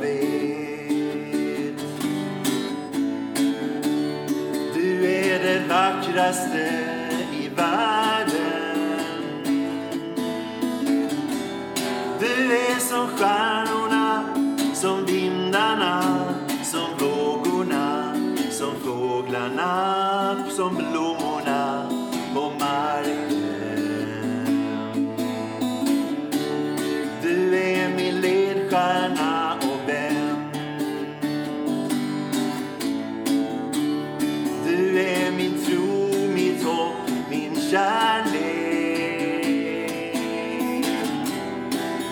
vet. Du är det vackraste i världen. Du är som stjärnorna, som vindarna, som vågorna, som fåglarna, som blommorna kärlek.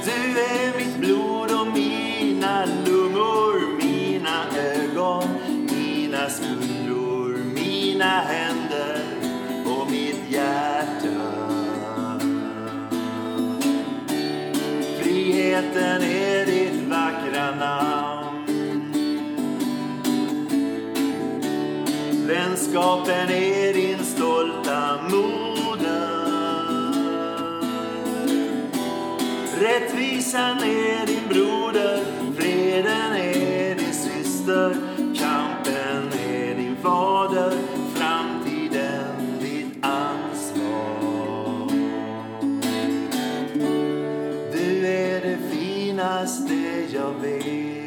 Du är mitt blod och mina lungor, mina ögon, mina skuldror, mina händer och mitt hjärta. Friheten är ditt vackra namn. Vänskapen är din Rättvisan är din broder, freden är din syster, kampen är din fader, framtiden ditt ansvar. Du är det finaste jag vet.